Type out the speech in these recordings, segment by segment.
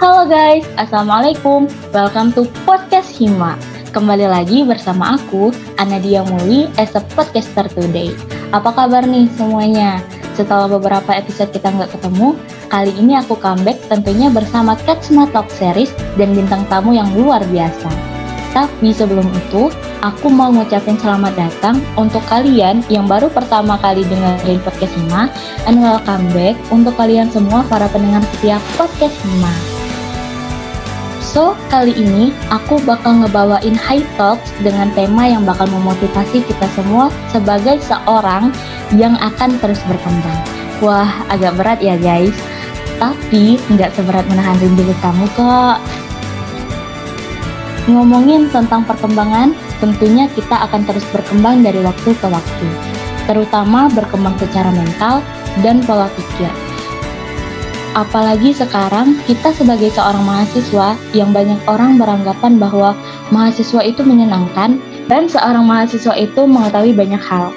Halo guys, Assalamualaikum. Welcome to Podcast Hima. Kembali lagi bersama aku, Anadia Muli, as a podcaster today. Apa kabar nih semuanya? Setelah beberapa episode kita nggak ketemu, kali ini aku comeback tentunya bersama Katsma Talk Series dan bintang tamu yang luar biasa. Tapi sebelum itu, aku mau ngucapin selamat datang untuk kalian yang baru pertama kali dengerin podcast Hima and welcome back untuk kalian semua para pendengar setiap podcast Hima. So, kali ini aku bakal ngebawain High Talks dengan tema yang bakal memotivasi kita semua sebagai seorang yang akan terus berkembang. Wah, agak berat ya guys. Tapi nggak seberat menahan rindu kamu kok. Ngomongin tentang perkembangan, tentunya kita akan terus berkembang dari waktu ke waktu, terutama berkembang secara mental dan pola pikir. Apalagi sekarang kita sebagai seorang mahasiswa yang banyak orang beranggapan bahwa mahasiswa itu menyenangkan dan seorang mahasiswa itu mengetahui banyak hal.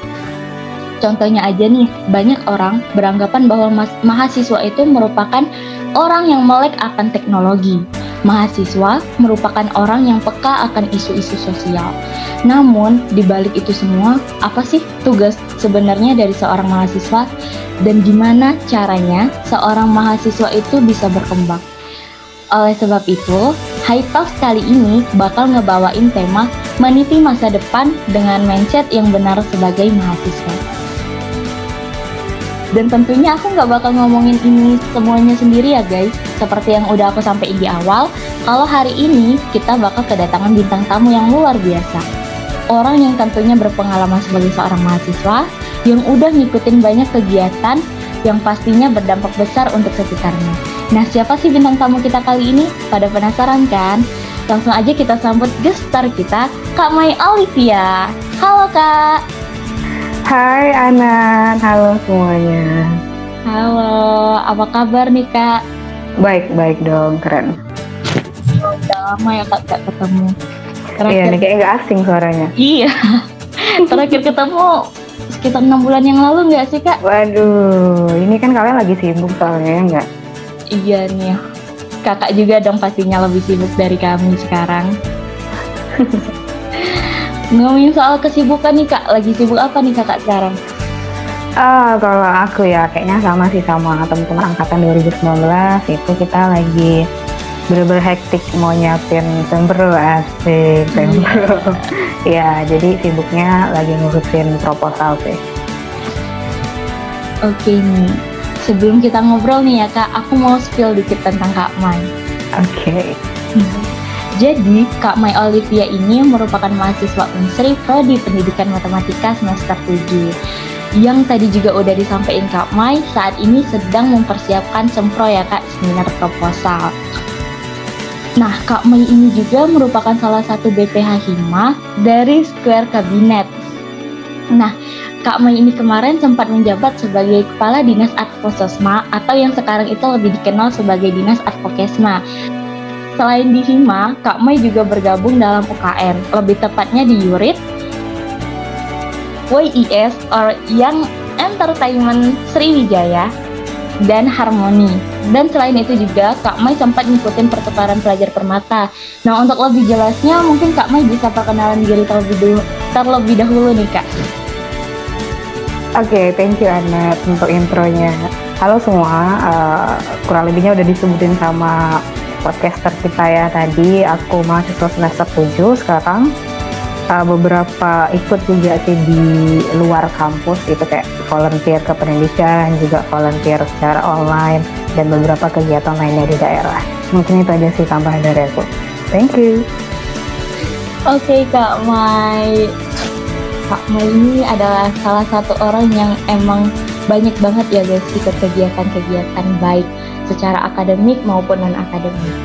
Contohnya aja nih, banyak orang beranggapan bahwa mahasiswa itu merupakan orang yang melek akan teknologi, mahasiswa merupakan orang yang peka akan isu-isu sosial. Namun, di balik itu semua, apa sih tugas sebenarnya dari seorang mahasiswa dan gimana caranya seorang mahasiswa itu bisa berkembang? Oleh sebab itu, High Talks kali ini bakal ngebawain tema meniti masa depan dengan mindset yang benar sebagai mahasiswa. Dan tentunya aku nggak bakal ngomongin ini semuanya sendiri ya guys. Seperti yang udah aku sampaikan di awal, kalau hari ini kita bakal kedatangan bintang tamu yang luar biasa. Orang yang tentunya berpengalaman sebagai seorang mahasiswa, yang udah ngikutin banyak kegiatan yang pastinya berdampak besar untuk sekitarnya. Nah, siapa sih bintang tamu kita kali ini? Pada penasaran kan? Langsung aja kita sambut gestar kita, Kak Mai Olivia. Halo Kak! Hai Anan, halo semuanya. Halo, apa kabar nih kak? Baik, baik dong, keren. Udah lama ya kak gak ketemu. Terakhir... Iya nih kayak gak asing suaranya. Iya, terakhir ketemu sekitar enam bulan yang lalu nggak sih kak? Waduh, ini kan kalian lagi sibuk soalnya ya nggak? Iya nih, kakak juga dong pastinya lebih sibuk dari kami sekarang. Ngomongin soal kesibukan nih kak, lagi sibuk apa nih kakak sekarang? Uh, kalau aku ya kayaknya sama sih sama teman-teman angkatan 2019 itu kita lagi bener-bener hektik mau nyiapin sembro asik sembro yeah. ya jadi sibuknya lagi ngurusin proposal sih. Oke okay, nih sebelum kita ngobrol nih ya kak aku mau spill dikit tentang kak Mai. Oke. Okay. Jadi, Kak Mai Olivia ini merupakan mahasiswa Unsri Prodi Pendidikan Matematika semester 7 yang tadi juga udah disampaikan Kak Mai saat ini sedang mempersiapkan sempro ya Kak seminar proposal. Nah, Kak Mai ini juga merupakan salah satu BPH Hima dari Square Cabinet. Nah, Kak Mai ini kemarin sempat menjabat sebagai Kepala Dinas Advokesma atau yang sekarang itu lebih dikenal sebagai Dinas Advokesma. Selain di Hima, Kak Mai juga bergabung dalam UKM, lebih tepatnya di Yurit, YES or Young Entertainment Sriwijaya, dan Harmoni. Dan selain itu juga Kak Mai sempat ngikutin pertukaran pelajar permata. Nah untuk lebih jelasnya mungkin Kak Mai bisa perkenalan diri terlebih dulu, terlebih dahulu nih Kak. Oke, okay, thank you Anet untuk intronya. Halo semua, uh, kurang lebihnya udah disebutin sama podcaster kita ya tadi aku mahasiswa semester 7 sekarang uh, beberapa ikut juga sih di luar kampus itu kayak volunteer ke pendidikan juga volunteer secara online dan beberapa kegiatan lainnya di daerah. Mungkin itu aja sih tambahan dari aku. Thank you. Oke okay, kak Mai. Kak Mai ini adalah salah satu orang yang emang banyak banget ya guys ikut kegiatan-kegiatan baik secara akademik maupun non-akademik.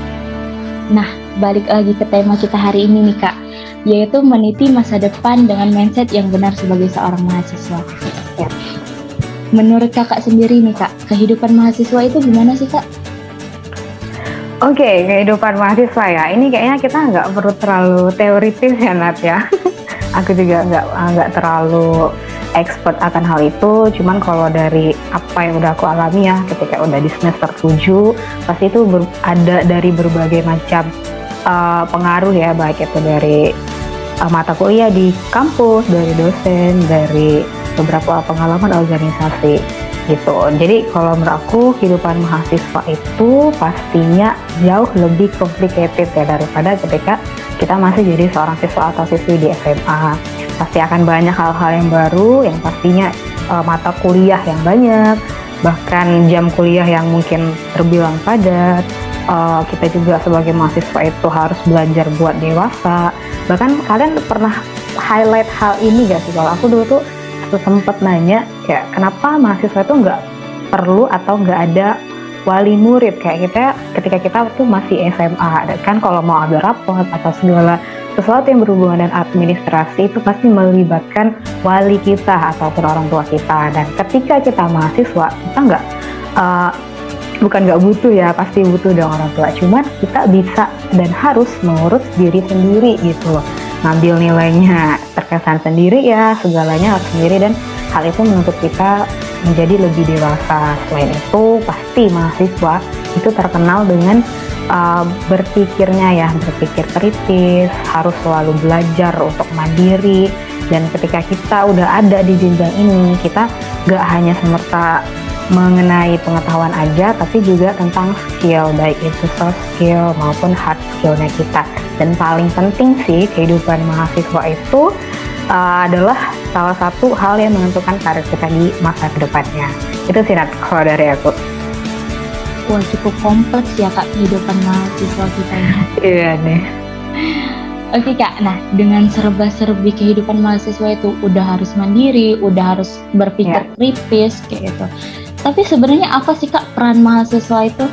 Nah, balik lagi ke tema kita hari ini nih Kak, yaitu meniti masa depan dengan mindset yang benar sebagai seorang mahasiswa. Ya. Menurut kakak sendiri nih kak, kehidupan mahasiswa itu gimana sih kak? Oke, okay, kehidupan mahasiswa ya. Ini kayaknya kita nggak perlu terlalu teoritis ya Nat ya. Aku juga nggak nggak terlalu expert akan hal itu cuman kalau dari apa yang udah aku alami ya ketika udah di semester 7 pasti itu ada dari berbagai macam uh, pengaruh ya baik itu dari uh, mata kuliah di kampus dari dosen dari beberapa pengalaman organisasi gitu. Jadi kalau menurut aku kehidupan mahasiswa itu pastinya jauh lebih complicated ya daripada ketika kita masih jadi seorang siswa atau siswi di SMA. Pasti akan banyak hal-hal yang baru yang pastinya uh, mata kuliah yang banyak, bahkan jam kuliah yang mungkin terbilang padat. Uh, kita juga sebagai mahasiswa itu harus belajar buat dewasa. Bahkan kalian pernah highlight hal ini gak sih? Kalau aku dulu tuh sempat nanya kayak kenapa mahasiswa itu nggak perlu atau nggak ada wali murid kayak kita ketika kita tuh masih SMA kan kalau mau ambil rapot atau segala sesuatu yang berhubungan dengan administrasi itu pasti melibatkan wali kita ataupun orang tua kita dan ketika kita mahasiswa kita nggak uh, bukan nggak butuh ya pasti butuh dong orang tua. Cuman kita bisa dan harus mengurus diri sendiri gitu loh. Ngambil nilainya terkesan sendiri ya segalanya harus sendiri. Dan hal itu menuntut kita menjadi lebih dewasa. Selain itu pasti mahasiswa itu terkenal dengan uh, berpikirnya ya berpikir kritis harus selalu belajar untuk mandiri. Dan ketika kita udah ada di jenjang ini kita gak hanya semerta mengenai pengetahuan aja tapi juga tentang skill baik itu soft skill maupun hard skillnya kita. Dan paling penting sih kehidupan mahasiswa itu uh, adalah salah satu hal yang menentukan karir kita di masa ke depannya itu sih Nat kalau dari aku. Wah cukup kompleks ya kak kehidupan mahasiswa kita ini. Iya nih. Oke kak, nah dengan serba-serbi kehidupan mahasiswa itu udah harus mandiri, udah harus berpikir yeah. kritis kayak gitu. Tapi sebenarnya apa sih kak peran mahasiswa itu?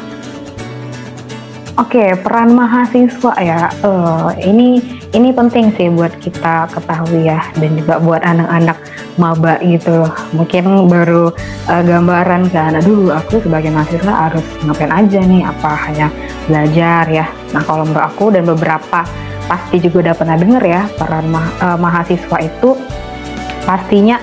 Oke, peran mahasiswa ya. Uh, ini ini penting sih buat kita ketahui ya dan juga buat anak-anak maba gitu Mungkin baru uh, gambaran kan, aduh aku sebagai mahasiswa harus ngapain aja nih? Apa hanya belajar ya? Nah kalau menurut aku dan beberapa pasti juga udah pernah denger ya peran ma uh, mahasiswa itu pastinya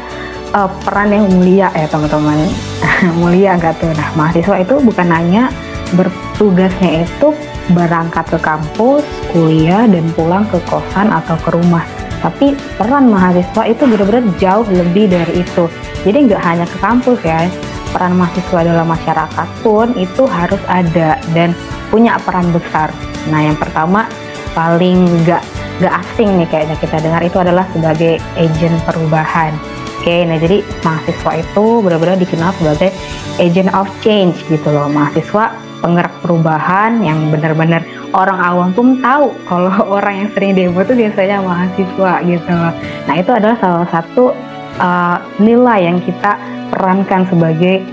uh, peran yang mulia ya teman-teman mulia nggak tuh? Nah mahasiswa itu bukan hanya bertugasnya itu berangkat ke kampus kuliah dan pulang ke kosan atau ke rumah. Tapi peran mahasiswa itu benar-benar jauh lebih dari itu. Jadi nggak hanya ke kampus ya peran mahasiswa dalam masyarakat pun itu harus ada dan punya peran besar. Nah yang pertama paling nggak nggak asing nih kayaknya kita dengar itu adalah sebagai agent perubahan Oke, nah jadi mahasiswa itu benar-benar dikenal sebagai agent of change gitu loh. Mahasiswa penggerak perubahan yang benar-benar orang awam pun tahu kalau orang yang sering demo itu biasanya mahasiswa gitu loh. Nah itu adalah salah satu uh, nilai yang kita perankan sebagai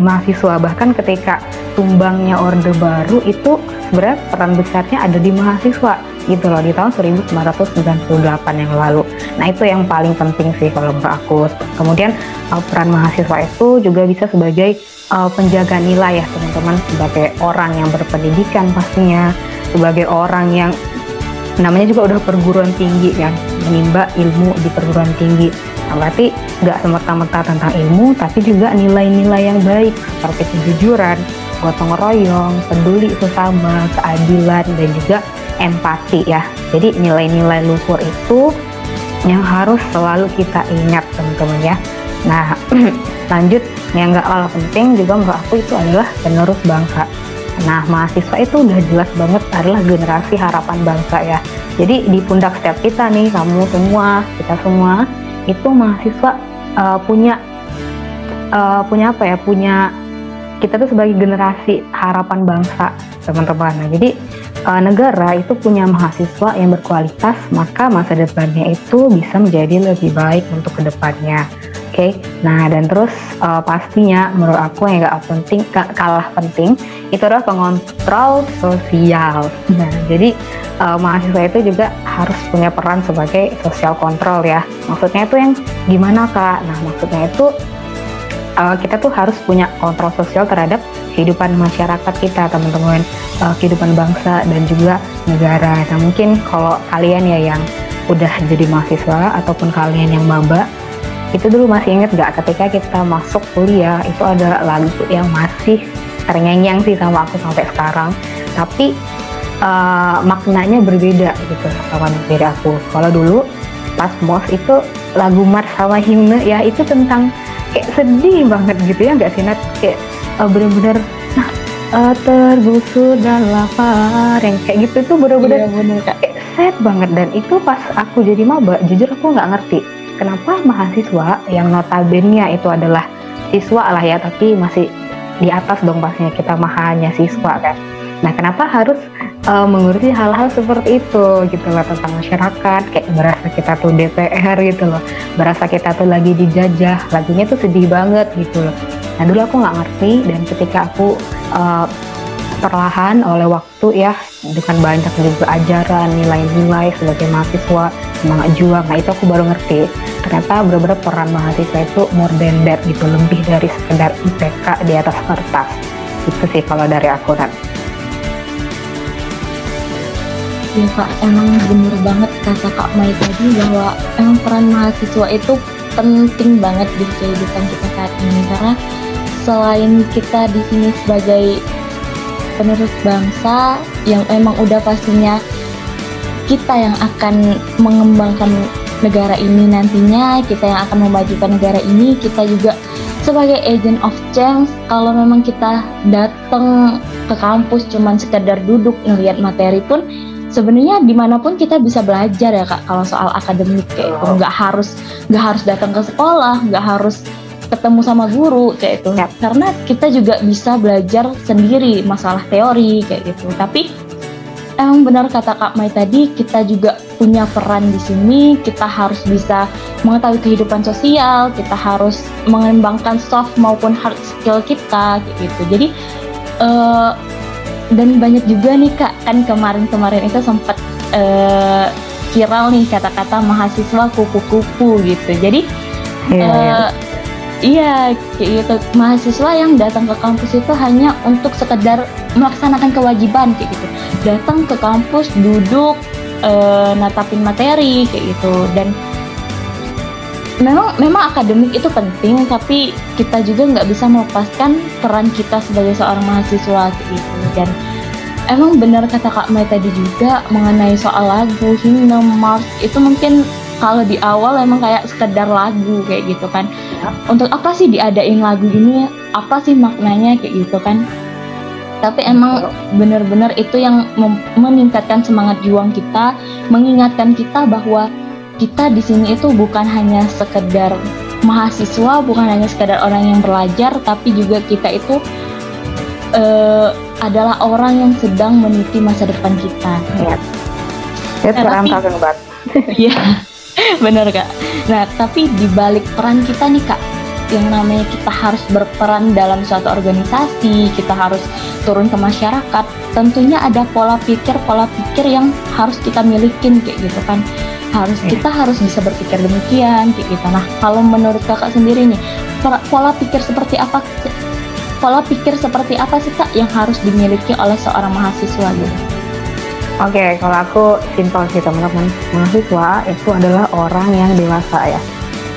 mahasiswa. Bahkan ketika tumbangnya orde baru itu sebenarnya peran besarnya ada di mahasiswa gitu loh di tahun 1998 yang lalu. Nah itu yang paling penting sih kalau menurut aku. Kemudian uh, peran mahasiswa itu juga bisa sebagai uh, penjaga nilai ya teman-teman sebagai orang yang berpendidikan pastinya sebagai orang yang namanya juga udah perguruan tinggi kan menimba ilmu di perguruan tinggi. Nah, berarti nggak semerta-merta tentang ilmu tapi juga nilai-nilai yang baik seperti kejujuran, gotong royong, peduli sesama, keadilan dan juga empati ya. Jadi nilai-nilai luhur itu yang harus selalu kita ingat teman-teman ya. Nah lanjut yang nggak kalah penting juga menurut aku itu adalah penerus bangsa. Nah mahasiswa itu udah jelas banget adalah generasi harapan bangsa ya. Jadi di pundak setiap kita nih kamu semua kita semua itu mahasiswa uh, punya uh, punya apa ya punya kita tuh sebagai generasi harapan bangsa teman-teman. Nah, jadi uh, negara itu punya mahasiswa yang berkualitas, maka masa depannya itu bisa menjadi lebih baik untuk ke depannya. Oke, okay? nah dan terus uh, pastinya menurut aku yang gak penting, gak kalah penting itu adalah pengontrol sosial. Nah, jadi uh, mahasiswa itu juga harus punya peran sebagai sosial kontrol ya. Maksudnya itu yang gimana kak? Nah, maksudnya itu uh, kita tuh harus punya kontrol sosial terhadap kehidupan masyarakat kita teman-teman uh, kehidupan bangsa dan juga negara nah mungkin kalau kalian ya yang udah jadi mahasiswa ataupun kalian yang maba itu dulu masih inget gak ketika kita masuk kuliah itu ada lagu yang masih ternyanyi sih sama aku sampai sekarang. Tapi uh, maknanya berbeda gitu sama diri aku. Kalau dulu pas mos itu lagu mars sama himne ya itu tentang kayak sedih banget gitu ya nggak sih Nat? Kayak uh, bener-bener nah, uh, tergusur dan lapar yang kayak gitu tuh bener-bener iya, kayak sad banget. Dan itu pas aku jadi maba jujur aku nggak ngerti kenapa mahasiswa yang notabene itu adalah siswa lah ya tapi masih di atas dong pastinya kita mahanya siswa kan? Nah kenapa harus uh, mengurusi hal-hal seperti itu gitu loh tentang masyarakat? Kayak berasa kita tuh DPR gitu loh berasa kita tuh lagi dijajah lagunya tuh sedih banget gitu loh. Nah dulu aku nggak ngerti dan ketika aku uh, perlahan oleh waktu ya. Dengan banyak juga ajaran nilai-nilai sebagai mahasiswa semangat juang nah itu aku baru ngerti. Ternyata benar-benar peran mahasiswa itu more than that gitu lebih dari sekedar IPK di atas kertas. Itu sih kalau dari aku kan Ya kak, emang bener banget kata Kak Mai tadi bahwa emang peran mahasiswa itu penting banget di kehidupan kita saat ini. Karena selain kita di sini sebagai penerus bangsa yang emang udah pastinya kita yang akan mengembangkan negara ini nantinya, kita yang akan memajukan negara ini, kita juga sebagai agent of change kalau memang kita datang ke kampus cuman sekedar duduk ngeliat materi pun sebenarnya di mana pun kita bisa belajar ya kak kalau soal akademik kayak itu nggak harus nggak harus datang ke sekolah nggak harus ketemu sama guru kayak itu ya. karena kita juga bisa belajar sendiri masalah teori kayak gitu tapi emang benar kata Kak Mai tadi, kita juga punya peran di sini. Kita harus bisa mengetahui kehidupan sosial, kita harus mengembangkan soft maupun hard skill kita, gitu. Jadi uh, dan banyak juga nih Kak, kan kemarin-kemarin itu sempat uh, viral nih kata-kata mahasiswa kupu-kupu gitu. Jadi yeah, uh, yeah. Iya, kayak gitu. Mahasiswa yang datang ke kampus itu hanya untuk sekedar melaksanakan kewajiban kayak gitu. Datang ke kampus, duduk, e, natapin materi kayak gitu. Dan memang memang akademik itu penting, tapi kita juga nggak bisa melepaskan peran kita sebagai seorang mahasiswa kayak gitu. Dan emang benar kata Kak Mai tadi juga mengenai soal lagu, himne, mars itu mungkin kalau di awal emang kayak sekedar lagu kayak gitu kan untuk apa sih diadain lagu ini apa sih maknanya kayak gitu kan tapi emang benar-benar itu yang meningkatkan semangat juang kita mengingatkan kita bahwa kita di sini itu bukan hanya sekedar mahasiswa bukan hanya sekedar orang yang belajar tapi juga kita itu uh, adalah orang yang sedang meniti masa depan kita ya. That's what I'm talking about. Iya. Bener kak. Nah tapi di balik peran kita nih kak, yang namanya kita harus berperan dalam suatu organisasi, kita harus turun ke masyarakat. Tentunya ada pola pikir pola pikir yang harus kita milikin kayak gitu kan. Harus yeah. kita harus bisa berpikir demikian kayak gitu. Nah kalau menurut kakak sendiri nih, pola pikir seperti apa? Pola pikir seperti apa sih kak yang harus dimiliki oleh seorang mahasiswa gitu? Oke, okay, kalau aku simpel sih teman-teman. Mahasiswa itu adalah orang yang dewasa ya.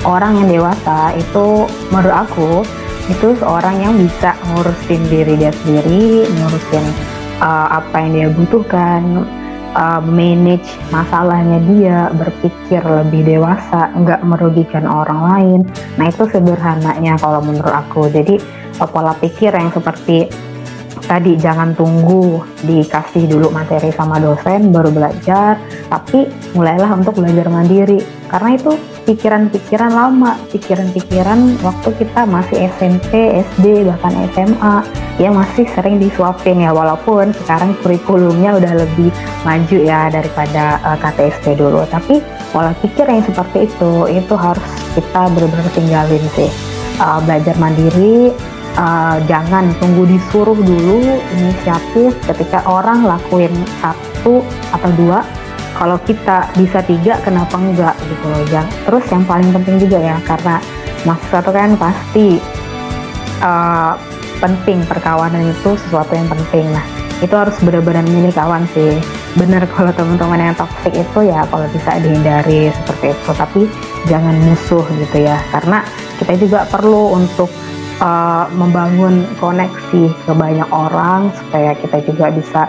Orang yang dewasa itu menurut aku itu seorang yang bisa ngurusin diri dia sendiri, ngurusin uh, apa yang dia butuhkan, uh, manage masalahnya dia, berpikir lebih dewasa, nggak merugikan orang lain. Nah itu sederhananya kalau menurut aku. Jadi uh, pola pikir yang seperti tadi jangan tunggu dikasih dulu materi sama dosen baru belajar. Tapi mulailah untuk belajar mandiri. Karena itu pikiran-pikiran lama pikiran-pikiran waktu kita masih SMP SD bahkan SMA ya masih sering disuapin ya. Walaupun sekarang kurikulumnya udah lebih maju ya daripada uh, eh, KTSP dulu. Tapi pola pikir yang seperti itu itu harus kita benar-benar tinggalin sih. Uh, belajar mandiri uh, jangan tunggu disuruh dulu inisiatif ketika orang lakuin satu atau dua kalau kita bisa tiga kenapa enggak gitu loh ya terus yang paling penting juga ya karena mahasiswa itu kan pasti uh, penting perkawanan itu sesuatu yang penting. Nah itu harus benar-benar milih kawan sih. Benar kalau teman-teman yang toxic itu ya kalau bisa dihindari seperti itu. Tapi jangan musuh gitu ya karena kita juga perlu untuk uh, membangun koneksi ke banyak orang supaya kita juga bisa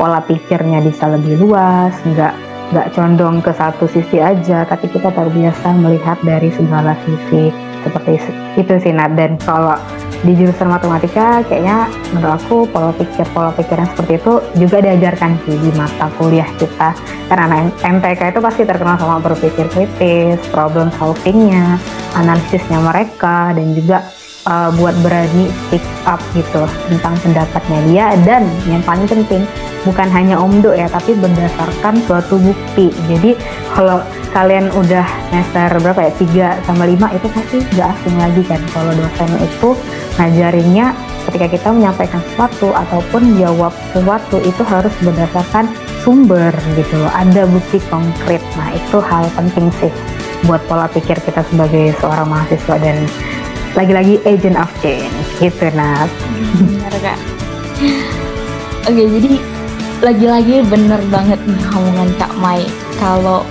pola pikirnya bisa lebih luas nggak nggak condong ke satu sisi aja tapi kita terbiasa melihat dari segala sisi. Seperti itu sih Nat. Dan kalau di jurusan matematika kayaknya menurut aku pola pikir pola pikir yang seperti itu juga diajarkan sih di mata kuliah kita. Karena MTK itu pasti terkenal sama berpikir kritis problem solvingnya analisisnya mereka dan juga uh, buat berani speak up gitu tentang pendapatnya dia dan yang paling penting bukan hanya omdo ya tapi berdasarkan suatu bukti. Jadi kalau kalian udah semester berapa ya? 3 sama 5 itu pasti nggak asing lagi kan kalau dosen itu ngajarinnya ketika kita menyampaikan sesuatu ataupun jawab sesuatu itu harus berdasarkan sumber gitu loh. Ada bukti konkret. Nah itu hal penting sih buat pola pikir kita sebagai seorang mahasiswa dan lagi-lagi agent of change. Gitu nah benar kak. Oke jadi lagi-lagi bener banget nih omongan kak Mai. Kalau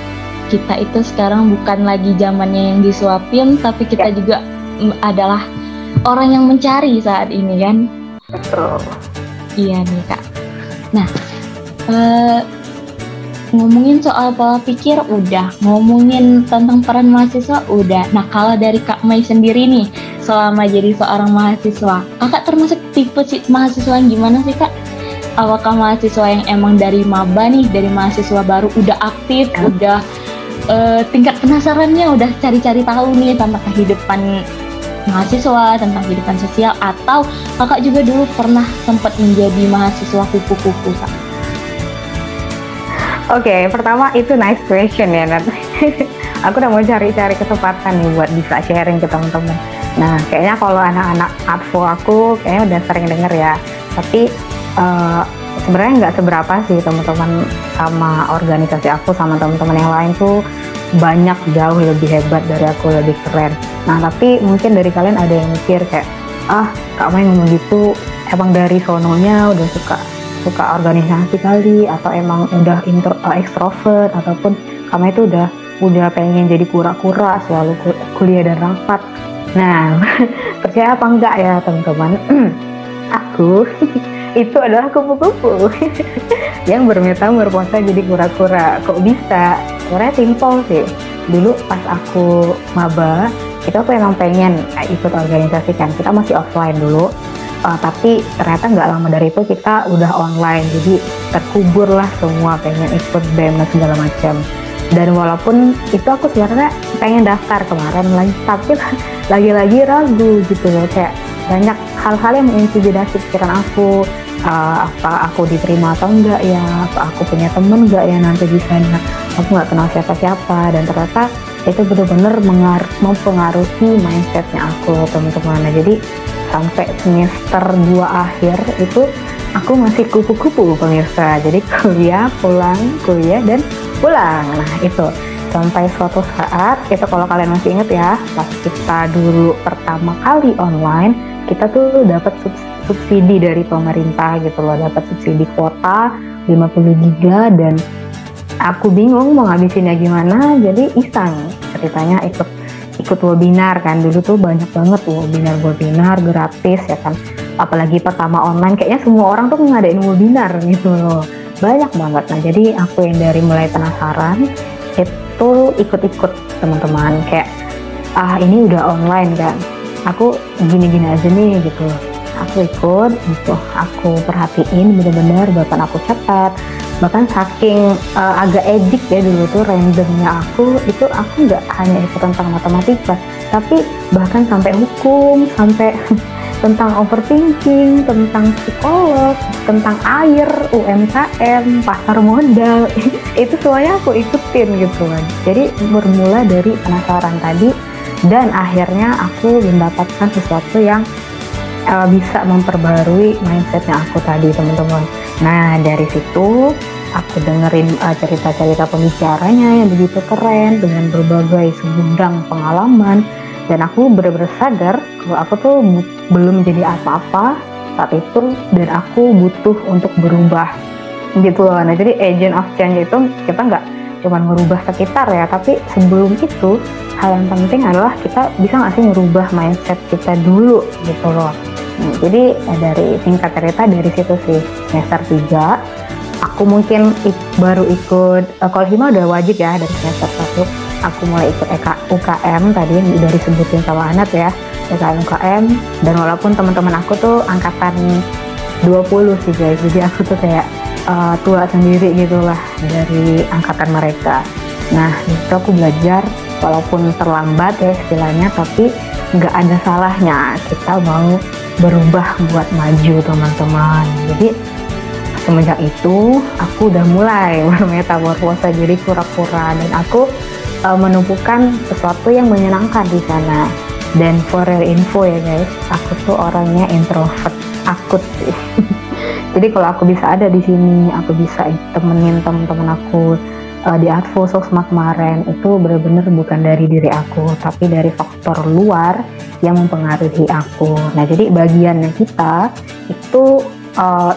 kita itu sekarang bukan lagi zamannya yang disuapin tapi kita ya. juga adalah orang yang mencari saat ini kan? Betul. Iya nih kak. Nah uh, ngomongin soal pola pikir udah ngomongin tentang peran mahasiswa udah nah kalau dari kak Mai sendiri nih selama jadi seorang mahasiswa kakak termasuk tipe si mahasiswa yang gimana sih kak apakah mahasiswa yang emang dari maba nih dari mahasiswa baru udah aktif ya. udah uh, tingkat penasarannya udah cari-cari tahu nih tentang kehidupan mahasiswa tentang kehidupan sosial atau kakak juga dulu pernah sempat menjadi mahasiswa kupu-kupu kak? Oke, okay, pertama itu nice question ya Nat. Aku udah mau cari-cari kesempatan nih buat bisa sharing ke teman-teman. Nah, kayaknya kalau anak-anak advo aku kayaknya udah sering denger ya. Tapi uh, sebenarnya nggak seberapa sih teman-teman sama organisasi aku sama teman-teman yang lain tuh banyak jauh lebih hebat dari aku lebih keren nah tapi mungkin dari kalian ada yang mikir kayak ah kak Mai ngomong gitu emang dari sononya udah suka suka organisasi kali atau emang udah intro uh, ekstrovert ataupun kamu itu udah udah pengen jadi kura-kura selalu kuliah dan rapat. Nah percaya apa enggak ya teman-teman? Aku itu adalah kupu-kupu yang bermetamorfosa jadi kura-kura. Kok bisa? Sebenarnya simple sih. Dulu pas aku maba itu aku emang pengen ikut organisasi kan. Kita masih offline dulu uh, tapi ternyata nggak lama dari itu kita udah online. Jadi terkubur lah semua pengen ikut BEM dan segala macam. Dan walaupun itu aku sebenarnya pengen daftar kemarin lagi tapi lagi-lagi ragu gitu loh. Kayak banyak hal-hal yang mengintimidasi pikiran aku. Uh, apa aku diterima atau enggak ya? Apa aku punya temen enggak ya nanti di sana? Aku nggak kenal siapa-siapa. Dan ternyata itu benar-benar mempengaruhi mindsetnya aku teman-teman. Nah, jadi sampai semester 2 akhir itu aku masih kupu-kupu pemirsa. Jadi kuliah pulang kuliah dan pulang. Nah itu. Sampai suatu saat itu kalau kalian masih inget ya pas kita dulu pertama kali online kita tuh dapat subsidi dari pemerintah gitu loh. Dapat subsidi kuota 50 giga dan aku bingung mau ngabisinnya gimana jadi iseng ceritanya ikut ikut webinar kan. Dulu tuh banyak banget webinar webinar gratis ya kan. Apalagi pertama online kayaknya semua orang tuh ngadain webinar gitu loh. Banyak banget. Nah jadi aku yang dari mulai penasaran itu ikut-ikut teman-teman. Kayak ah ini udah online kan. Aku gini-gini aja nih gitu. Aku ikut gitu. Aku perhatiin bener-bener bahkan aku catat bahkan saking uh, agak edik ya dulu tuh randomnya aku itu aku nggak hanya ikut tentang matematika tapi bahkan sampai hukum sampai tentang overthinking, tentang psikolog, tentang air, UMKM, pasar modal, itu semuanya aku ikutin gitu kan. Jadi bermula dari penasaran tadi, dan akhirnya aku mendapatkan sesuatu yang uh, bisa memperbarui mindsetnya aku tadi teman-teman. Nah dari situ aku dengerin uh, cerita-cerita pembicaranya yang begitu keren dengan berbagai segudang pengalaman. Dan aku benar-benar sadar kalau aku tuh belum jadi apa-apa saat itu dan aku butuh untuk berubah. Gitu loh. Nah jadi agent of change itu kita nggak cuma merubah sekitar ya tapi sebelum itu hal yang penting adalah kita bisa nggak sih merubah mindset kita dulu gitu loh jadi ya dari singkat cerita dari situ sih semester 3 aku mungkin baru ikut uh, kalau Hima udah wajib ya dari semester 1 aku mulai ikut EK, UKM tadi yang udah disebutin sama Anat ya UKM UKM dan walaupun teman-teman aku tuh angkatan 20 sih guys. Jadi aku tuh kayak uh, tua sendiri gitulah dari angkatan mereka. Nah itu aku belajar walaupun terlambat ya istilahnya tapi nggak ada salahnya kita mau berubah buat maju teman-teman. Jadi semenjak itu aku udah mulai bermetamorfosa jadi kura-kura dan aku uh, menumpukan sesuatu yang menyenangkan di sana. Dan for your info ya guys aku tuh orangnya introvert akut sih. Jadi kalau aku bisa ada di sini aku bisa temenin teman-teman aku uh, di Advo Sosma kemarin itu benar-benar bukan dari diri aku tapi dari faktor luar yang mempengaruhi aku. Nah jadi bagiannya kita itu uh,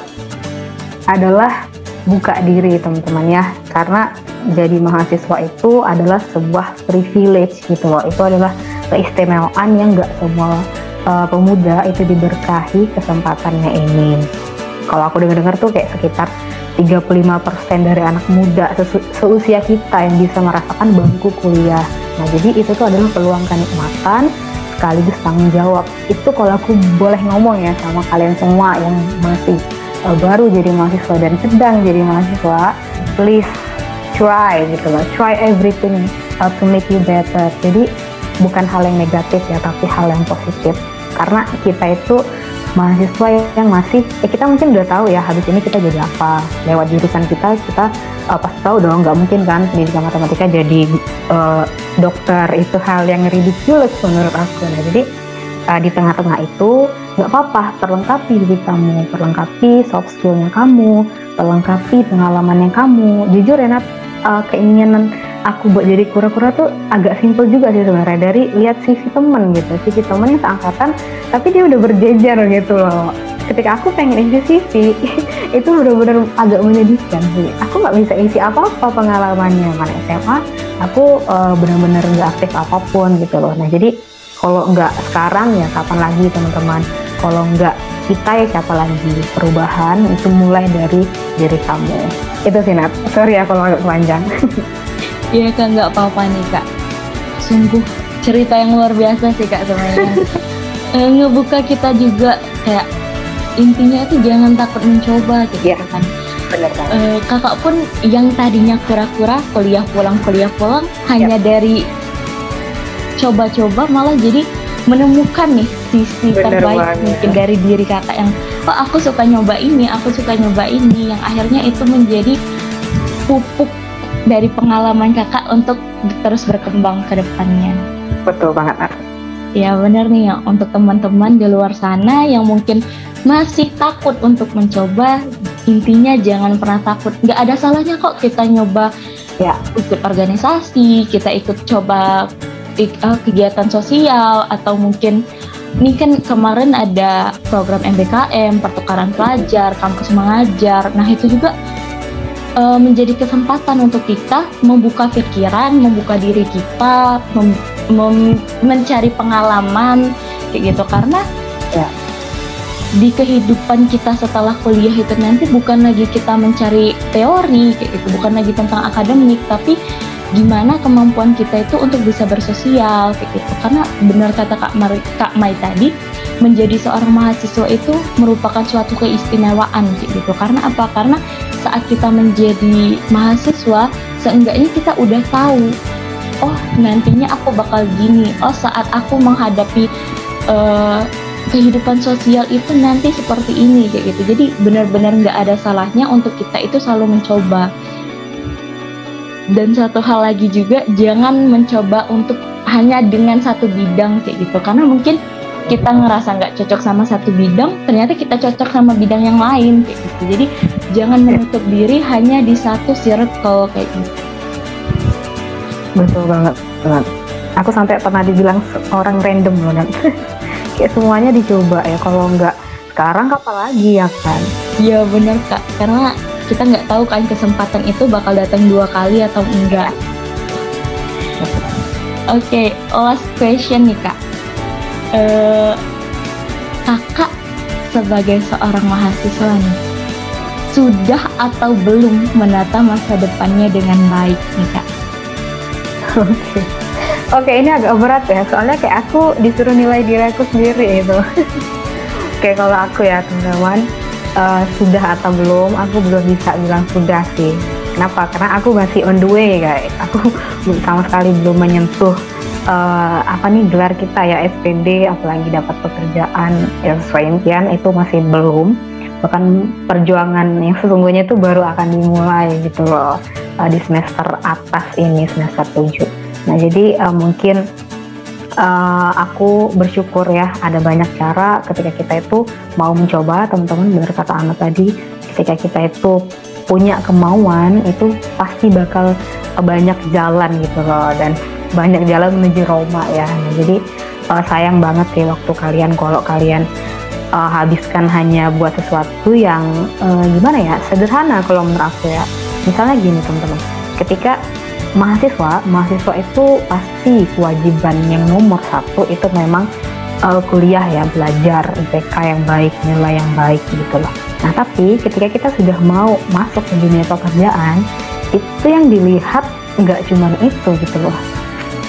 adalah buka diri teman-teman ya. Karena jadi mahasiswa itu adalah sebuah privilege gitu loh. Itu adalah keistimewaan yang gak semua uh, pemuda itu diberkahi kesempatannya ini. Kalau aku dengar-dengar tuh kayak sekitar 35% dari anak muda seusia kita yang bisa merasakan bangku kuliah. Nah, jadi itu tuh adalah peluang kenikmatan sekaligus tanggung jawab. Itu kalau aku boleh ngomong ya sama kalian semua yang masih uh, baru jadi mahasiswa dan sedang jadi mahasiswa, please try gitu loh. Try everything uh, to make you better. Jadi bukan hal yang negatif ya, tapi hal yang positif karena kita itu mahasiswa yang masih ya kita mungkin udah tahu ya habis ini kita jadi apa. Lewat jurusan kita kita uh, pasti tahu dong nggak mungkin kan pendidikan matematika jadi uh, dokter. Itu hal yang ridiculous menurut aku. Nah jadi uh, di tengah-tengah itu nggak apa-apa perlengkapi diri kamu. Perlengkapi soft skillnya kamu perlengkapi pengalamannya kamu. Jujur ya uh, keinginan aku buat jadi kura-kura tuh agak simpel juga sih sebenarnya. Dari lihat CV temen gitu CV temen yang seangkatan tapi dia udah berjejer gitu loh. Ketika aku pengen isi CV itu benar-benar agak menyedihkan sih. Aku nggak bisa isi apa-apa pengalamannya. Mana SMA aku uh, benar-benar nggak aktif apa pun gitu loh. Nah jadi kalau nggak sekarang ya kapan lagi teman-teman? Kalau nggak kita ya siapa lagi? Perubahan itu mulai dari diri kamu. Itu sih Nat. Sorry ya kalau agak panjang Iya kak nggak apa-apa nih kak. Sungguh cerita yang luar biasa sih kak sebenarnya. e, ngebuka kita juga kayak intinya itu jangan takut mencoba gitu ya, kan. Benar E, kakak pun yang tadinya kura-kura kuliah pulang kuliah pulang hanya ya. dari coba-coba malah jadi menemukan nih sisi Bener terbaik banget. mungkin dari diri kakak yang oh aku suka nyoba ini aku suka nyoba ini yang akhirnya itu menjadi pupuk dari pengalaman kakak untuk terus berkembang ke depannya. Betul banget, Ar. Ya benar nih ya, untuk teman-teman di luar sana yang mungkin masih takut untuk mencoba, intinya jangan pernah takut. Gak ada salahnya kok kita nyoba ya ikut organisasi, kita ikut coba uh, kegiatan sosial atau mungkin ini kan kemarin ada program MBKM, pertukaran pelajar, kampus mengajar. Nah, itu juga uh, menjadi kesempatan untuk kita membuka pikiran, membuka diri kita, mem mem mencari pengalaman kayak gitu. Karena ya. di kehidupan kita setelah kuliah itu nanti bukan lagi kita mencari teori kayak gitu, bukan lagi tentang akademik, tapi gimana kemampuan kita itu untuk bisa bersosial kayak gitu. Karena benar kata Kak, Mar Kak Mai tadi, menjadi seorang mahasiswa itu merupakan suatu keistimewaan gitu. Karena apa? Karena saat kita menjadi mahasiswa, seenggaknya kita udah tahu, oh nantinya aku bakal gini. Oh saat aku menghadapi uh, kehidupan sosial itu nanti seperti ini kayak gitu. Jadi benar-benar nggak ada salahnya untuk kita itu selalu mencoba. Dan satu hal lagi juga jangan mencoba untuk hanya dengan satu bidang kayak gitu karena mungkin kita ngerasa nggak cocok sama satu bidang, ternyata kita cocok sama bidang yang lain kayak gitu. Jadi jangan menutup diri hanya di satu circle kayak gitu. Betul banget, banget. Aku sampai pernah dibilang orang random loh, dan kayak semuanya dicoba ya. Kalau nggak sekarang kapan lagi ya kan? Iya bener kak, karena kita nggak tahu kan kesempatan itu bakal datang dua kali atau enggak oke okay, last question nih kak uh, kakak sebagai seorang mahasiswa nih sudah atau belum menata masa depannya dengan baik nih kak oke okay. Oke ini agak berat ya soalnya kayak aku disuruh nilai diri aku sendiri itu. Oke kalau aku ya teman-teman uh, sudah atau belum aku belum bisa bilang sudah sih. Kenapa? Karena aku masih on the way guys. Aku sama sekali belum menyentuh uh, apa nih gelar kita ya SPD apalagi dapat pekerjaan yang sesuai impian itu masih belum. Bahkan perjuangan yang sesungguhnya itu baru akan dimulai gitu loh uh, di semester atas ini semester 7 Nah, jadi uh, mungkin uh, aku bersyukur ya ada banyak cara ketika kita itu mau mencoba, teman-teman benar kata Anak tadi, ketika kita itu punya kemauan itu pasti bakal banyak jalan gitu loh. Dan banyak jalan menuju Roma ya. Jadi uh, sayang banget sih waktu kalian kalau kalian uh, habiskan hanya buat sesuatu yang uh, gimana ya sederhana kalau menurut aku ya. Misalnya gini teman-teman, ketika mahasiswa mahasiswa itu pasti kewajiban yang nomor satu itu memang uh, kuliah ya belajar IPK yang baik nilai yang baik gitu loh nah tapi ketika kita sudah mau masuk ke dunia pekerjaan itu yang dilihat nggak cuma itu gitu loh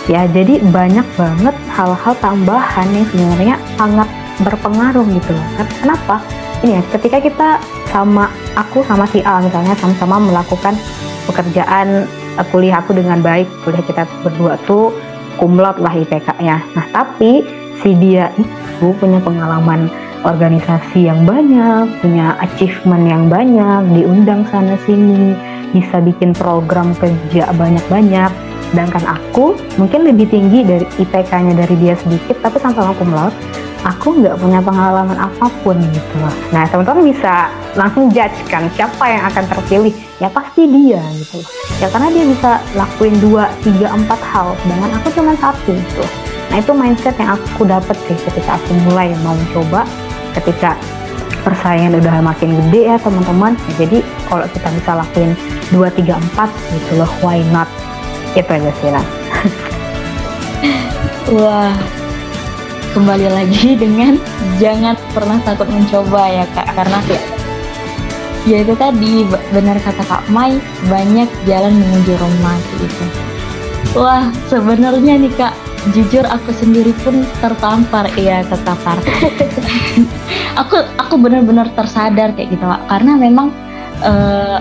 ya. Jadi banyak banget hal-hal tambahan yang sebenarnya sangat berpengaruh gitu loh. Kenapa? Ini ya ketika kita sama aku sama si A misalnya sama-sama melakukan pekerjaan uh, kuliah aku dengan baik kuliah kita berdua tuh kumlot lah IPK-nya nah tapi si dia itu punya pengalaman organisasi yang banyak punya achievement yang banyak diundang sana sini bisa bikin program kerja banyak-banyak sedangkan aku mungkin lebih tinggi dari IPK-nya dari dia sedikit tapi sama-sama kumlot aku nggak punya pengalaman apa pun gitu loh. Nah teman-teman bisa langsung judge kan siapa yang akan terpilih ya pasti dia gitu loh. Ya karena dia bisa lakuin dua, tiga, empat hal, sedangkan aku cuma satu gitu. Nah itu mindset yang aku dapet sih ketika aku mulai mau coba, ketika persaingan udah makin gede ya teman-teman. Ya, jadi kalau kita bisa lakuin dua, tiga, empat gitu loh, why not? Itu aja sih lah. Wah, kembali lagi dengan jangan pernah takut mencoba ya kak. Karena ya itu tadi benar kata kak Mai banyak jalan menuju Roma gitu. Wah sebenarnya nih kak jujur aku sendiri pun tertampar iya tertampar aku aku benar-benar tersadar kayak gitu kak. Karena memang uh,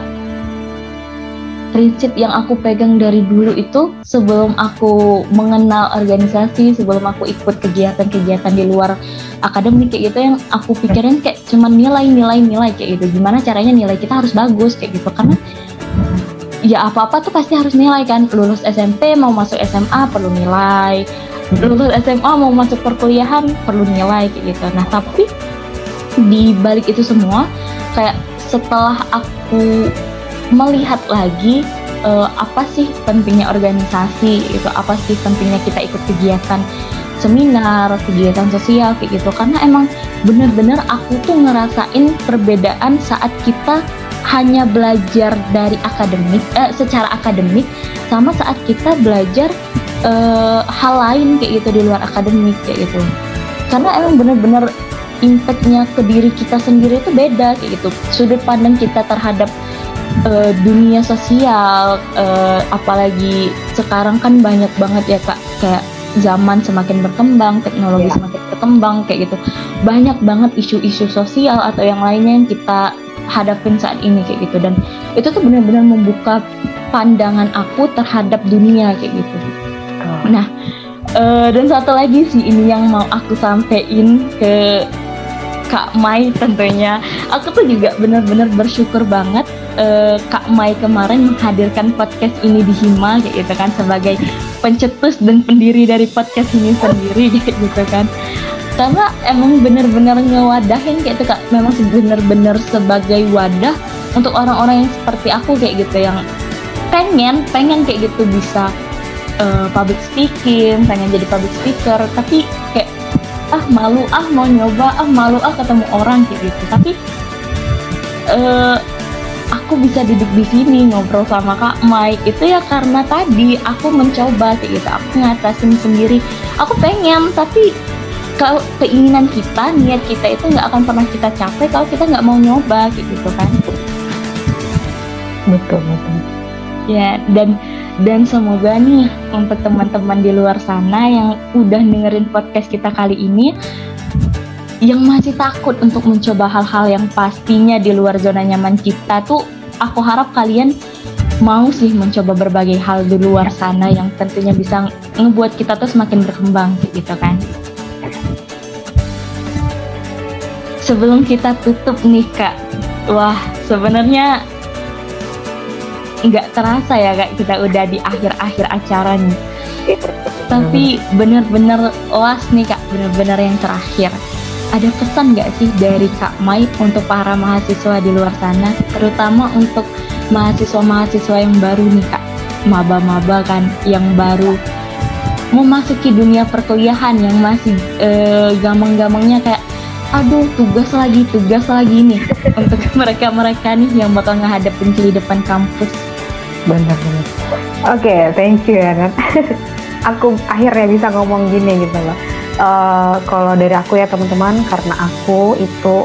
prinsip yang aku pegang dari dulu itu sebelum aku mengenal organisasi, sebelum aku ikut kegiatan-kegiatan di luar akademik kayak gitu yang aku pikirin kayak cuma nilai-nilai nilai kayak gitu. Gimana caranya nilai kita harus bagus kayak gitu karena ya apa-apa tuh pasti harus nilai kan. Lulus SMP mau masuk SMA perlu nilai. Lulus SMA mau masuk perkuliahan perlu nilai kayak gitu. Nah, tapi di balik itu semua kayak setelah aku melihat lagi uh, apa sih pentingnya organisasi itu apa sih pentingnya kita ikut kegiatan seminar kegiatan sosial kayak gitu. Karena emang bener-bener aku tuh ngerasain perbedaan saat kita hanya belajar dari akademik eh, secara akademik sama saat kita belajar uh, hal lain kayak gitu di luar akademik kayak gitu. Karena emang bener-bener impactnya ke diri kita sendiri itu beda kayak gitu. Sudut pandang kita terhadap uh, dunia sosial uh, apalagi sekarang kan banyak banget ya kak kayak zaman semakin berkembang teknologi yeah. semakin berkembang kayak gitu banyak banget isu-isu sosial atau yang lainnya yang kita hadapin saat ini kayak gitu dan itu tuh benar-benar membuka pandangan aku terhadap dunia kayak gitu oh. nah uh, dan satu lagi sih ini yang mau aku sampein ke Kak Mai tentunya. Aku tuh juga benar-benar bersyukur banget uh, Kak Mai kemarin menghadirkan podcast ini di Hima kayak gitu kan sebagai pencetus dan pendiri dari podcast ini sendiri kayak gitu kan. Karena emang bener-bener ngewadahin kayak itu kak. Memang bener-bener sebagai wadah untuk orang-orang yang seperti aku kayak gitu yang pengen pengen kayak gitu bisa uh, public speaking pengen jadi public speaker. Tapi kayak ah malu. Ah mau nyoba. Ah malu. Ah ketemu orang kayak gitu. Tapi uh, aku bisa duduk di sini ngobrol sama Kak Mai. Itu ya karena tadi aku mencoba kayak gitu. Aku ngatasin sendiri. Aku pengen tapi kalau keinginan kita niat kita itu nggak akan pernah kita capai kalau kita nggak mau nyoba kayak gitu kan. Betul betul. Ya dan dan semoga nih untuk teman-teman di luar sana yang udah dengerin podcast kita kali ini yang masih takut untuk mencoba hal-hal yang pastinya di luar zona nyaman kita tuh aku harap kalian mau sih mencoba berbagai hal di luar sana yang tentunya bisa ngebuat kita tuh semakin berkembang gitu kan. Sebelum kita tutup nih kak, wah sebenarnya nggak terasa ya kak kita udah di akhir-akhir acara nih. Tapi bener-bener las nih kak, bener-bener yang terakhir. Ada pesan nggak sih dari Kak Mai untuk para mahasiswa di luar sana, terutama untuk mahasiswa-mahasiswa yang baru nih Kak, maba-maba kan yang baru memasuki dunia perkuliahan yang masih uh, gampang-gampangnya kayak aduh tugas lagi tugas lagi nih. Untuk mereka-mereka nih yang bakal ngehadapin depan kampus. Benar benar. Oke, okay, thank you ya. Aku akhirnya bisa ngomong gini gitu loh uh, kalau dari aku ya teman-teman karena aku itu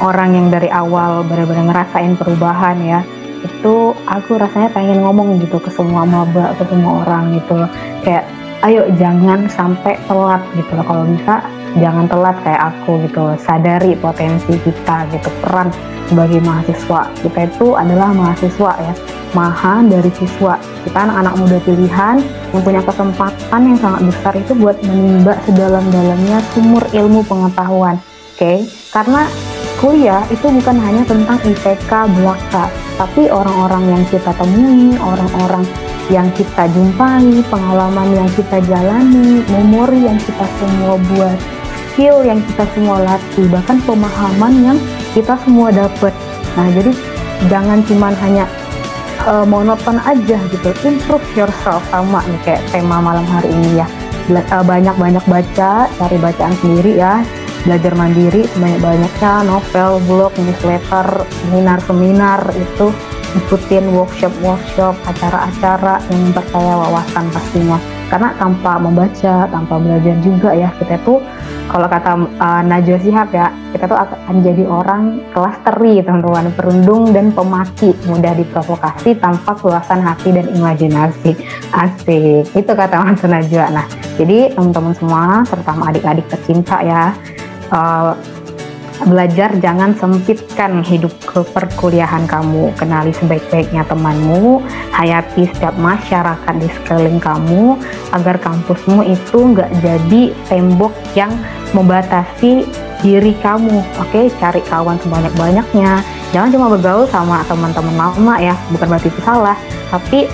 orang yang dari awal benar-benar ngerasain perubahan ya itu aku rasanya pengen ngomong gitu ke semua maba ke semua orang gitu loh kayak ayo jangan sampai telat gitu loh kalau bisa jangan telat kayak aku gitu loh. sadari potensi kita gitu peran sebagai mahasiswa kita itu adalah mahasiswa ya maha dari siswa. Kita anak-anak muda pilihan punya kesempatan yang sangat besar itu buat menimba sedalam-dalamnya sumur ilmu pengetahuan. Oke? Okay? karena kuliah itu bukan hanya tentang IPK belaka tapi orang-orang yang kita temui orang-orang yang kita jumpai pengalaman yang kita jalani memori yang kita semua buat skill yang kita semua latih bahkan pemahaman yang kita semua dapat. Nah jadi jangan cuman hanya uh, monoton aja gitu. Improve yourself sama nih kayak tema malam hari ini ya. Eh, banyak-banyak baca cari bacaan sendiri ya. Belajar mandiri sebanyak-banyaknya novel, blog, newsletter, seminar-seminar itu. Ikutin workshop-workshop, acara-acara yang memperkaya wawasan pastinya karena tanpa membaca, tanpa belajar juga ya kita tuh kalau kata uh, Najwa Sihab ya kita tuh akan jadi orang kelas teri teman-teman. Perundung dan pemaki. Mudah diprovokasi tanpa keluasan hati dan imajinasi. Asik. Itu kata Mas Najwa. Nah jadi teman-teman semua terutama adik-adik tercinta ya uh, belajar jangan sempitkan hidup ke perkuliahan kamu. Kenali sebaik-baiknya temanmu. Hayati setiap masyarakat di sekeliling kamu agar kampusmu itu nggak jadi tembok yang membatasi diri kamu. Oke cari kawan sebanyak-banyaknya. Jangan cuma bergaul sama teman-teman lama ya. Bukan berarti itu salah. Tapi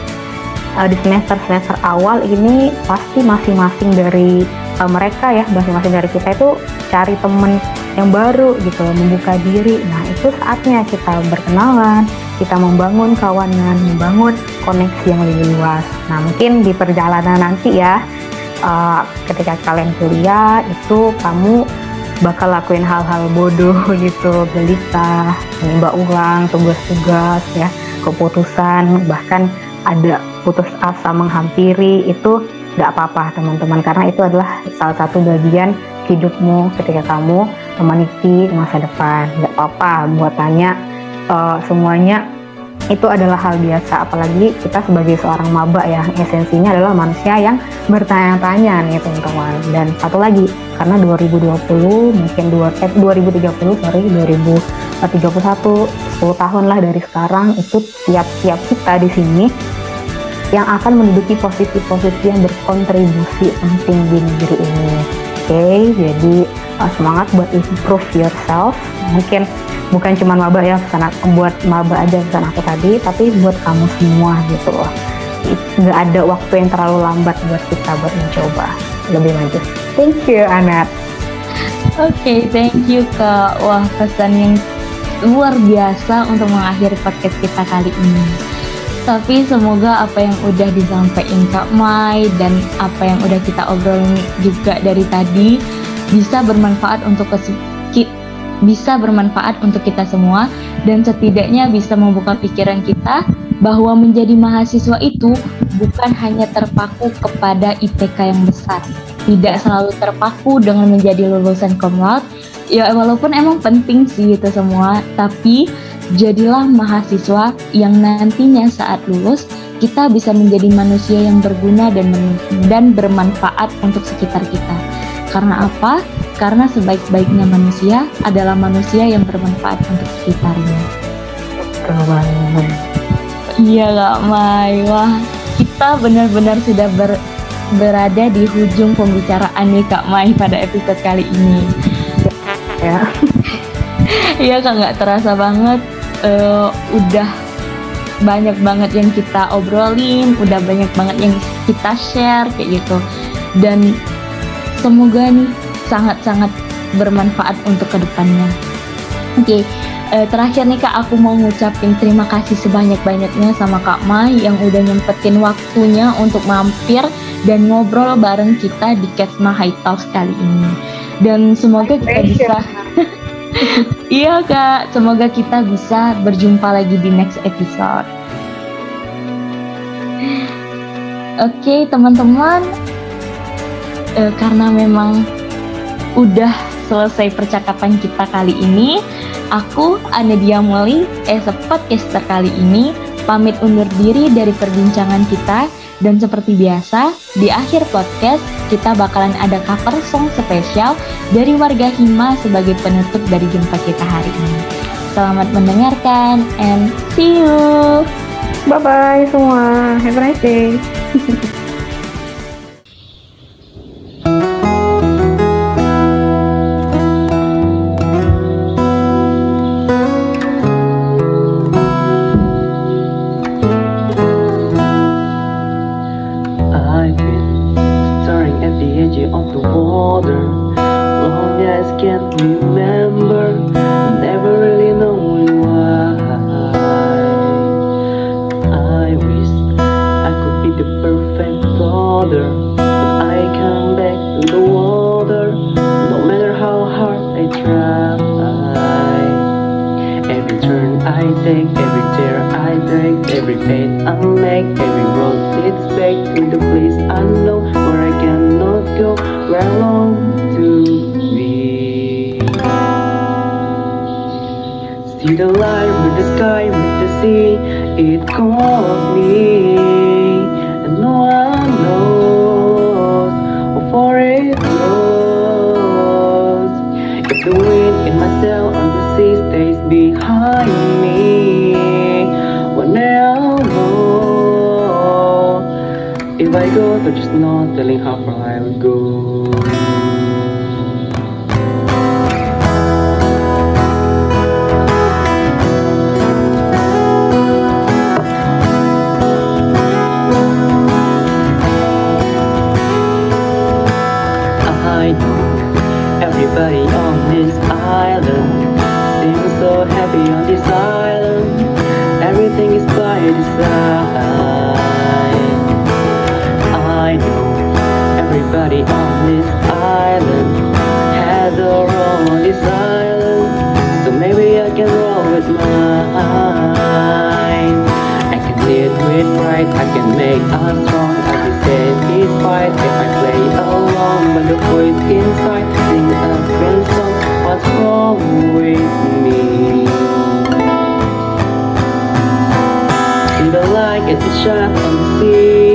uh, di semester-semester awal ini pasti masing-masing dari uh, mereka ya masing-masing dari kita itu cari temen yang baru gitu membuka diri. Nah itu saatnya kita berkenalan kita membangun kawanan membangun koneksi yang lebih luas. Nah mungkin di perjalanan nanti ya uh, ketika kalian kuliah itu kamu bakal lakuin hal-hal bodoh gitu gelisah menimba ulang tugas-tugas ya keputusan bahkan ada putus asa menghampiri itu nggak apa-apa teman-teman karena itu adalah salah satu bagian hidupmu ketika kamu meniti masa depan. Nggak apa-apa buat tanya uh, semuanya. Itu adalah hal biasa apalagi kita sebagai seorang maba ya esensinya adalah manusia yang bertanya-tanya nih teman-teman. Dan satu lagi karena 2020 mungkin dua, eh, 2030 sorry 2031 10 tahun lah dari sekarang itu tiap-tiap kita di sini yang akan menduduki posisi-posisi yang berkontribusi penting di negeri ini. Oke, okay, jadi uh, semangat buat improve yourself. Mungkin bukan cuma maba ya pesan buat maba aja pesan aku tadi, tapi buat kamu semua gitu loh. Nggak ada waktu yang terlalu lambat buat kita buat mencoba lebih maju. Thank you, Anat. Oke, okay, thank you Kak. Wah, pesan yang luar biasa untuk mengakhiri podcast kita kali ini. Tapi semoga apa yang udah disampaikan Kak Mai dan apa yang udah kita obrolin juga dari tadi bisa bermanfaat untuk bisa bermanfaat untuk kita semua dan setidaknya bisa membuka pikiran kita bahwa menjadi mahasiswa itu bukan hanya terpaku kepada IPK yang besar. Tidak selalu terpaku dengan menjadi lulusan cum Ya walaupun emang penting sih itu semua, tapi jadilah mahasiswa yang nantinya saat lulus kita bisa menjadi manusia yang berguna dan dan bermanfaat untuk sekitar kita. Karena apa? Karena sebaik-baiknya manusia adalah manusia yang bermanfaat untuk sekitarnya. Betul banget. Iya Kak Mai, wah kita benar-benar sudah ber, berada di hujung pembicaraan nih Kak Mai pada episode kali ini. Ya. Iya Kak nggak terasa banget, uh, udah banyak banget yang kita obrolin, udah banyak banget yang kita share kayak gitu. Dan semoga nih sangat-sangat bermanfaat untuk ke depannya. Oke, okay uh, terakhir nih kak aku mau ngucapin terima kasih sebanyak-banyaknya sama kak Mai yang udah nyempetin waktunya untuk mampir dan ngobrol bareng kita di Kesma High Talks kali ini. Dan semoga kita bisa Iya kak, semoga kita bisa berjumpa lagi di next episode. Oke okay, teman-teman, uh, karena memang udah selesai percakapan kita kali ini. Aku, Anedia Molly, as a podcaster kali ini, pamit undur diri dari perbincangan kita dan seperti biasa, di akhir podcast kita bakalan ada cover song spesial dari warga Hima sebagai penutup dari jumpa kita hari ini. Selamat mendengarkan and see you. Bye bye semua. Have a nice day. I take, every tear I break, every pain I make, every road leads back to the place I know where I cannot go, where I long to be. See the light with the sky, with the sea, it calls me. And no one knows for it. If the wind in my sail on the sea stays be find me whenever If I go, they're just not telling how far I would go. I know Everybody Seems so happy on this island. Everything is by design I know everybody on this island Has a role on this island So maybe I can roll with mine. I can deal with pride. I can make us strong I can stay peaceful if I play along But the voice inside sings always don't like it's a shot on sea.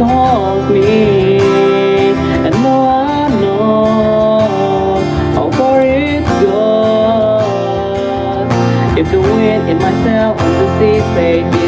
Calls me. And now I know how far it goes If the wind in my myself and the sea say